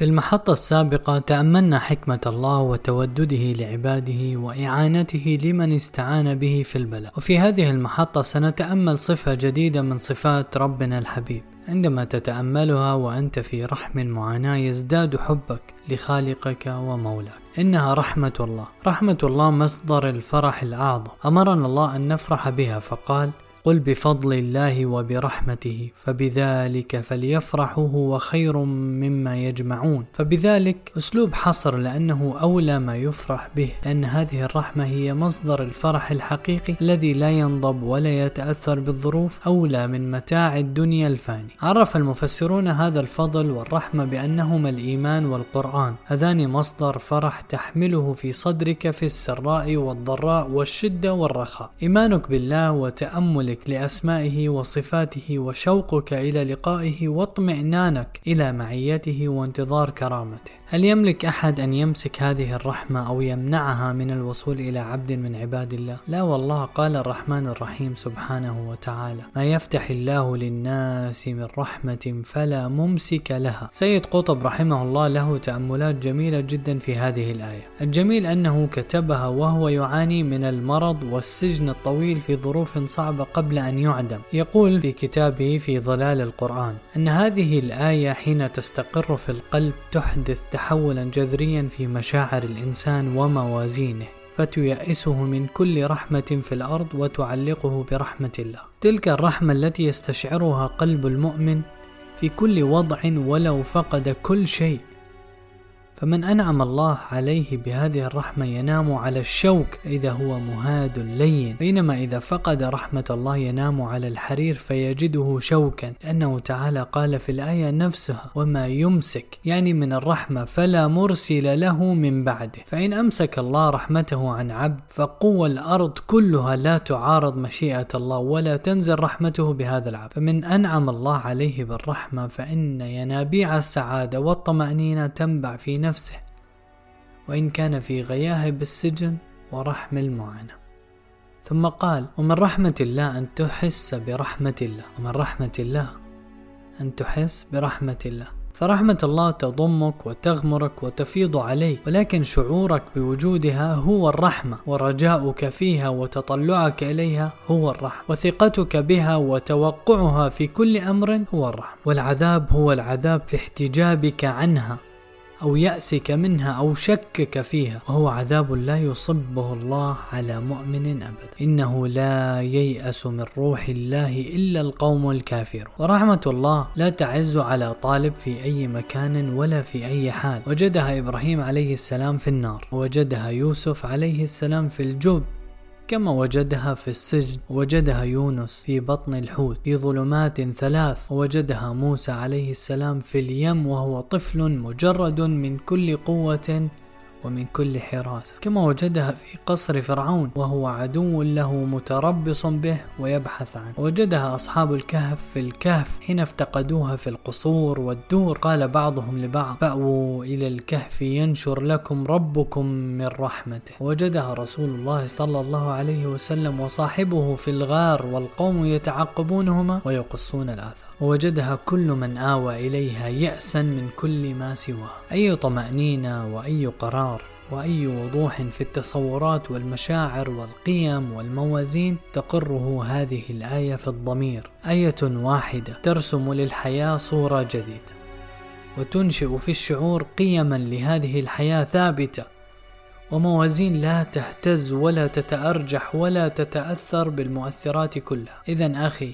في المحطة السابقة تأملنا حكمة الله وتودده لعباده وإعانته لمن استعان به في البلاء. وفي هذه المحطة سنتأمل صفة جديدة من صفات ربنا الحبيب. عندما تتأملها وأنت في رحم المعاناة يزداد حبك لخالقك ومولاك. إنها رحمة الله. رحمة الله مصدر الفرح الأعظم. أمرنا الله أن نفرح بها فقال قل بفضل الله وبرحمته فبذلك فليفرحوا هو خير مما يجمعون. فبذلك أسلوب حصر لأنه أولى ما يفرح به لأن هذه الرحمة هي مصدر الفرح الحقيقي الذي لا ينضب ولا يتأثر بالظروف أولى من متاع الدنيا الفاني. عرف المفسرون هذا الفضل والرحمة بأنهما الإيمان والقرآن. هذان مصدر فرح تحمله في صدرك في السراء والضراء والشدة والرخاء. إيمانك بالله وتأمل تأملك لأسمائه وصفاته وشوقك إلى لقائه واطمئنانك إلى معيته وانتظار كرامته. هل يملك أحد أن يمسك هذه الرحمة أو يمنعها من الوصول إلى عبد من عباد الله؟ لا والله قال الرحمن الرحيم سبحانه وتعالى: ما يفتح الله للناس من رحمة فلا ممسك لها. سيد قطب رحمه الله له تأملات جميلة جدا في هذه الآية. الجميل أنه كتبها وهو يعاني من المرض والسجن الطويل في ظروف صعبة قبل أن يعدم. يقول في كتابه في ظلال القرآن أن هذه الآية حين تستقر في القلب تحدث تحولا جذريا في مشاعر الإنسان وموازينه فتيأسه من كل رحمة في الأرض وتعلقه برحمة الله. تلك الرحمة التي يستشعرها قلب المؤمن في كل وضع ولو فقد كل شيء فمن أنعم الله عليه بهذه الرحمة ينام على الشوك إذا هو مهاد لين. بينما إذا فقد رحمة الله ينام على الحرير فيجده شوكا. لأنه تعالى قال في الآية نفسها وما يمسك يعني من الرحمة فلا مرسل له من بعده. فإن أمسك الله رحمته عن عبد فقوى الأرض كلها لا تعارض مشيئة الله ولا تنزل رحمته بهذا العبد. فمن أنعم الله عليه بالرحمة فإن ينابيع السعادة والطمأنينة تنبع في نفسه نفسه وإن كان في غياهب السجن ورحم المعاناة. ثم قال ومن رحمة الله أن تحس برحمة الله ومن رحمة الله أن تحس برحمة الله. فرحمة الله تضمك وتغمرك وتفيض عليك ولكن شعورك بوجودها هو الرحمة ورجاؤك فيها وتطلعك إليها هو الرحمة وثقتك بها وتوقعها في كل أمر هو الرحمة. والعذاب هو العذاب في احتجابك عنها. أو يأسك منها أو شكك فيها وهو عذاب لا يصبه الله على مؤمن أبدا إنه لا ييأس من روح الله إلا القوم الكافر. ورحمة الله لا تعز على طالب في أي مكان ولا في أي حال. وجدها إبراهيم عليه السلام في النار ووجدها يوسف عليه السلام في الجب كما وجدها في السجن؟ وجدها يونس في بطن الحوت. في ظلمات ثلاث ووجدها موسى عليه السلام في اليم وهو طفل مجرد من كل قوة ومن كل حراسة كما وجدها في قصر فرعون وهو عدو له متربص به ويبحث عنه. وجدها أصحاب الكهف في الكهف حين افتقدوها في القصور والدور. قال بعضهم لبعض فأووا إلى الكهف ينشر لكم ربكم من رحمته. وجدها رسول الله صلى الله عليه وسلم وصاحبه في الغار والقوم يتعقبونهما ويقصون الآثار. ووجدها كل من آوى إليها يأسا من كل ما سواه أي طمأنينة وأي قرار وأي وضوح في التصورات والمشاعر والقيم والموازين تقره هذه الآية في الضمير. آية واحدة ترسم للحياة صورة جديدة. وتنشئ في الشعور قيما لهذه الحياة ثابتة. وموازين لا تهتز ولا تتأرجح ولا تتأثر بالمؤثرات كلها. إذا أخي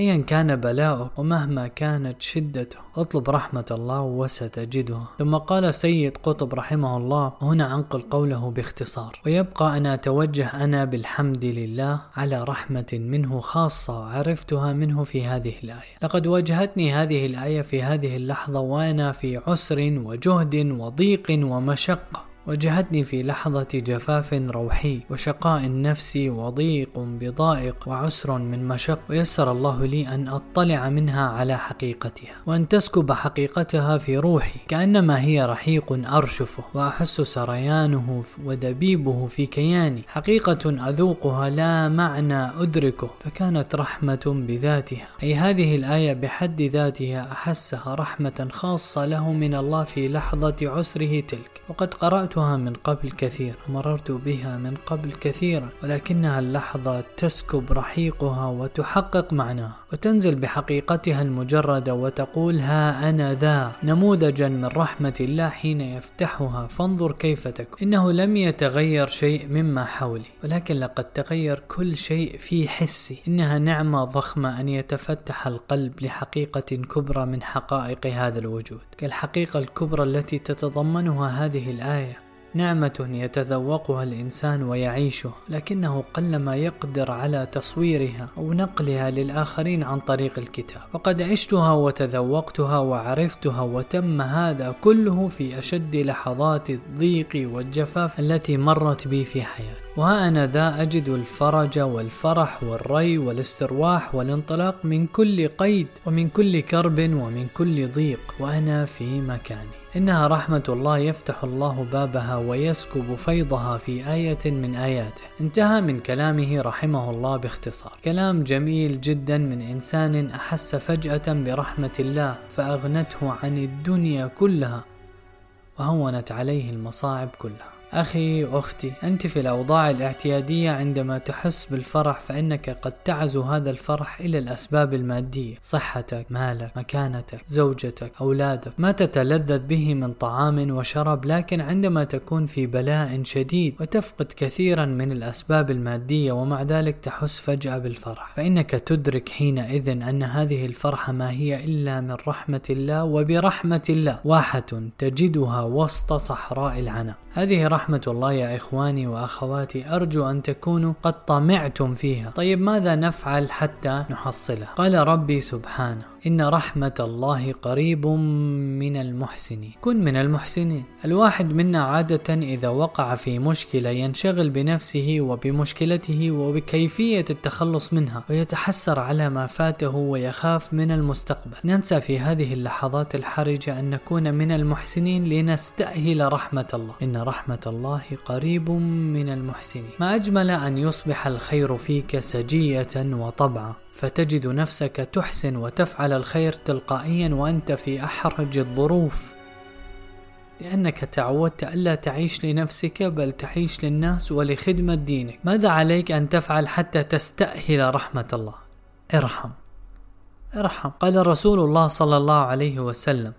أيا كان بلاؤك ومهما كانت شدته اطلب رحمة الله وستجدها ثم قال سيد قطب رحمه الله هنا أنقل قوله باختصار ويبقى أن أتوجه أنا بالحمد لله على رحمة منه خاصة عرفتها منه في هذه الآية. لقد واجهتني هذه الآية في هذه اللحظة وأنا في عسر وجهد وضيق ومشقة. واجهتني في لحظة جفاف روحي وشقاء نفسي وضيق بضائق وعسر من مشق. ويسر الله لي أن أطلع منها على حقيقتها وأن تسكب حقيقتها في روحي كأنما هي رحيق أرشفه وأحس سريانه ودبيبه في كياني. حقيقة أذوقها لا معنى أدركه فكانت رحمة بذاتها. أي هذه الآية بحد ذاتها أحسها رحمة خاصة له من الله في لحظة عسره تلك. وقد قرأتها من قبل كثير مررت بها من قبل كثيرا ولكنها اللحظة تسكب رحيقها وتحقق معناها وتنزل بحقيقتها المجردة وتقول ها أنا ذا. نموذجا من رحمة الله حين يفتحها فانظر كيف تكون. إنه لم يتغير شيء مما حولي ولكن لقد تغير كل شيء في حسي. إنها نعمة ضخمة أن يتفتح القلب لحقيقة كبرى من حقائق هذا الوجود. كالحقيقة الكبرى التي تتضمنها هذه الآية. نعمة يتذوقها الإنسان ويعيشها لكنه قلما يقدر على تصويرها أو نقلها للآخرين عن طريق الكتاب. وقد عشتها وتذوقتها وعرفتها وتم هذا كله في أشد لحظات الضيق والجفاف التي مرت بي في حياتي. وها أنا ذا أجد الفرج والفرح والري والاسترواح والانطلاق من كل قيد ومن كل كرب ومن كل ضيق وأنا في مكاني. إنها رحمة الله يفتح الله بابها ويسكب فيضها في آية من آياته. انتهى من كلامه رحمه الله باختصار. كلام جميل جدا من إنسان أحس فجأة برحمة الله فأغنته عن الدنيا كلها وهونت عليه المصاعب كلها. أخي أختي أنت في الأوضاع الاعتيادية عندما تحس بالفرح فإنك قد تعزو هذا الفرح إلى الأسباب المادية صحتك مالك مكانتك زوجتك أولادك. ما تتلذذ به من طعام وشراب لكن عندما تكون في بلاء شديد وتفقد كثيرا من الأسباب المادية ومع ذلك تحس فجأة بالفرح فإنك تدرك حينئذ أن هذه الفرحة ما هي إلا من رحمة الله وبرحمة الله واحة تجدها وسط صحراء العناء. هذه رحمة الله يا إخواني وأخواتي أرجو أن تكونوا قد طمعتم فيها. طيب ماذا نفعل حتى نحصلها؟ قال ربي سبحانه إن رحمة الله قريب من المحسنين. كن من المحسنين. الواحد منا عادة إذا وقع في مشكلة ينشغل بنفسه وبمشكلته وبكيفية التخلص منها ويتحسر على ما فاته ويخاف من المستقبل. ننسى في هذه اللحظات الحرجة أن نكون من المحسنين لنستأهل رحمة الله. إن رحمة الله قريب من المحسنين. ما أجمل أن يصبح الخير فيك سجية وطبعا فتجد نفسك تحسن وتفعل الخير تلقائيا وأنت في أحرج الظروف. لأنك تعودت ألا تعيش لنفسك بل تعيش للناس ولخدمة دينك. ماذا عليك أن تفعل حتى تستأهل رحمة الله؟ ارحم. ارحم. قال رسول الله صلى الله عليه وسلم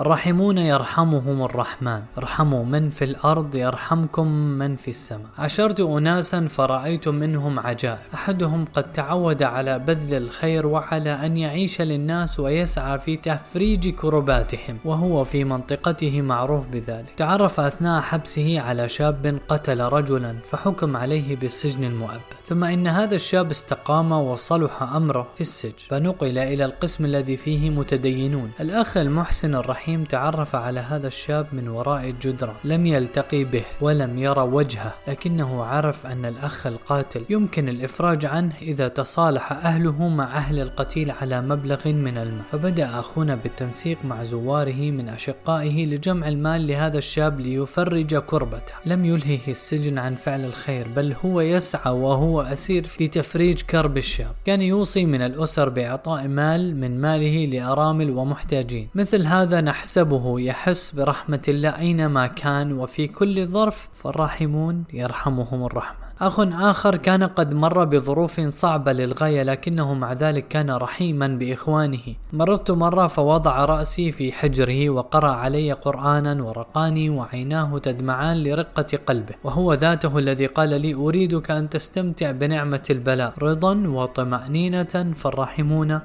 الراحمون يرحمهم الرحمن. ارحموا من في الأرض يرحمكم من في السماء. عشرت أناسا فرأيت منهم عجائب. أحدهم قد تعود على بذل الخير وعلى أن يعيش للناس ويسعى في تفريج كرباتهم وهو في منطقته معروف بذلك. تعرف أثناء حبسه على شاب قتل رجلا فحكم عليه بالسجن المؤبد. ثم إن هذا الشاب استقام وصلح أمره في السجن. فنقل إلى القسم الذي فيه متدينون. الأخ المحسن الرحيم الرحيم تعرف على هذا الشاب من وراء الجدران لم يلتقي به ولم يرى وجهه لكنه عرف أن الأخ القاتل يمكن الإفراج عنه إذا تصالح أهله مع أهل القتيل على مبلغ من المال. فبدأ أخونا بالتنسيق مع زواره من أشقائه لجمع المال لهذا الشاب ليفرج كربته. لم يلهه السجن عن فعل الخير بل هو يسعى وهو أسير في تفريج كرب الشاب. كان يوصي من الأسر بإعطاء مال من ماله لأرامل ومحتاجين. مثل هذا نحن نحسبه يحس برحمة الله أينما كان وفي كل ظرف فالراحمون يرحمهم الرحمن أخ آخر كان قد مر بظروف صعبة للغاية لكنه مع ذلك كان رحيما بإخوانه. مررت مرة فوضع رأسي في حجره وقرأ علي قرآنا ورقاني وعيناه تدمعان لرقة قلبه. وهو ذاته الذي قال لي أريدك أن تستمتع بنعمة البلاء رضا وطمأنينة فالراحمون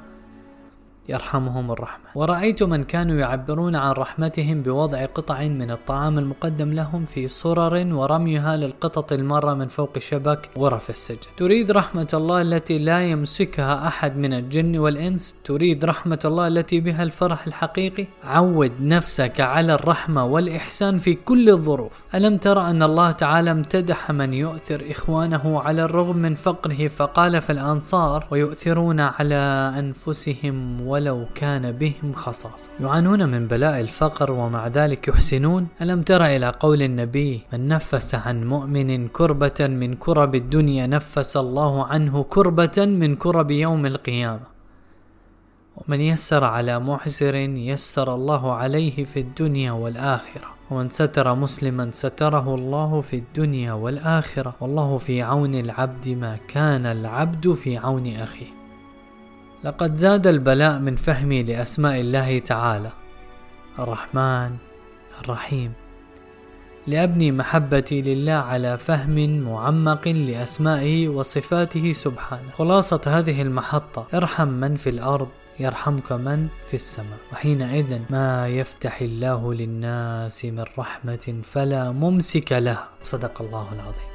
يرحمهم الرحمة. ورأيت من كانوا يعبرون عن رحمتهم بوضع قطع من الطعام المقدم لهم في صرر ورميها للقطط المارة من فوق شبك غرف السجن. تريد رحمة الله التي لا يمسكها أحد من الجن والإنس؟ تريد رحمة الله التي بها الفرح الحقيقي؟ عود نفسك على الرحمة والإحسان في كل الظروف. ألم ترى أن الله تعالى امتدح من يؤثر إخوانه على الرغم من فقره؟ فقال في الأنصار ويؤثرون على أنفسهم ولو كان بهم خصاصة. يعانون من بلاء الفقر ومع ذلك يحسنون. ألم تر إلى قول النبي من نفس عن مؤمن كربة من كرب الدنيا نفس الله عنه كربة من كرب يوم القيامة. ومن يسر على معسر يسر الله عليه في الدنيا والآخرة. ومن ستر مسلما ستره الله في الدنيا والآخرة. والله في عون العبد ما كان العبد في عون أخيه. لقد زاد البلاء من فهمي لأسماء الله تعالى. الرحمن الرحيم. لأبني محبتي لله على فهم معمق لأسمائه وصفاته سبحانه. خلاصة هذه المحطة ارحم من في الأرض يرحمك من في السماء. وحينئذ ما يفتح الله للناس من رحمة فلا ممسك لها. صدق الله العظيم.